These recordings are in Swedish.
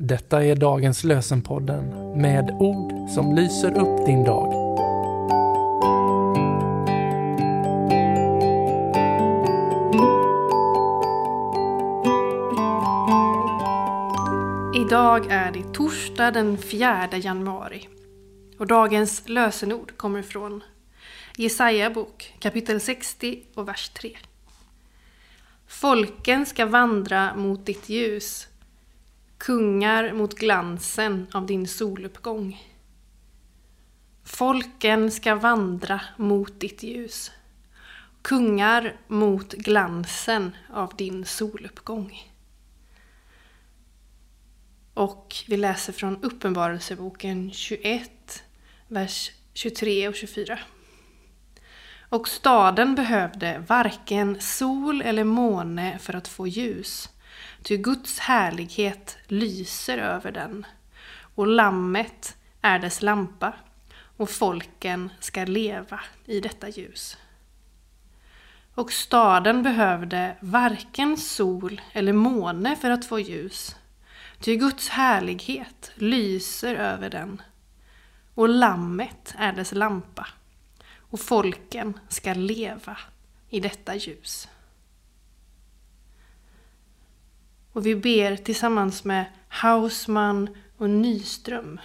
Detta är dagens lösenpodden med ord som lyser upp din dag. Idag är det torsdag den 4 januari. Och dagens lösenord kommer från Jesaja bok kapitel 60 och vers 3. Folken ska vandra mot ditt ljus, kungar mot glansen av din soluppgång. Folken ska vandra mot ditt ljus, kungar mot glansen av din soluppgång. Och vi läser från Uppenbarelseboken 21, vers 23 och 24. Och staden behövde varken sol eller måne för att få ljus, ty Guds härlighet lyser över den, och lammet är dess lampa, och folken ska leva i detta ljus. Och staden behövde varken sol eller måne för att få ljus, ty Guds härlighet lyser över den, och lammet är dess lampa, och folken ska leva i detta ljus. Och vi ber tillsammans med Hausman och Nyström.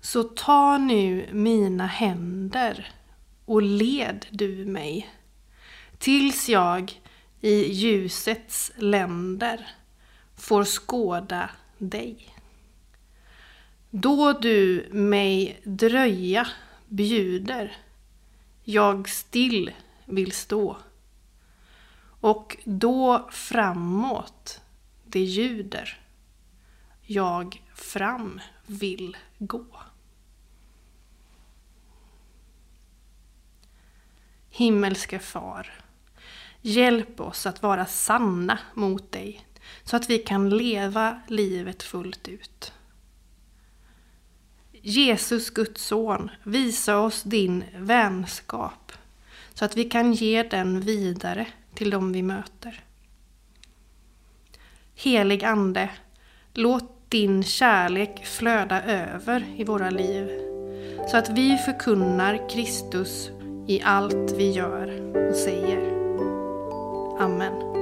Så ta nu mina händer och led du mig tills jag i ljusets länder får skåda dig. Då du mig dröja bjuder, jag still vill stå. Och då framåt det ljuder, jag fram vill gå. Himmelske Far, hjälp oss att vara sanna mot dig så att vi kan leva livet fullt ut. Jesus, Guds son, visa oss din vänskap så att vi kan ge den vidare till dem vi möter. Helig Ande, låt din kärlek flöda över i våra liv så att vi förkunnar Kristus i allt vi gör och säger. Amen.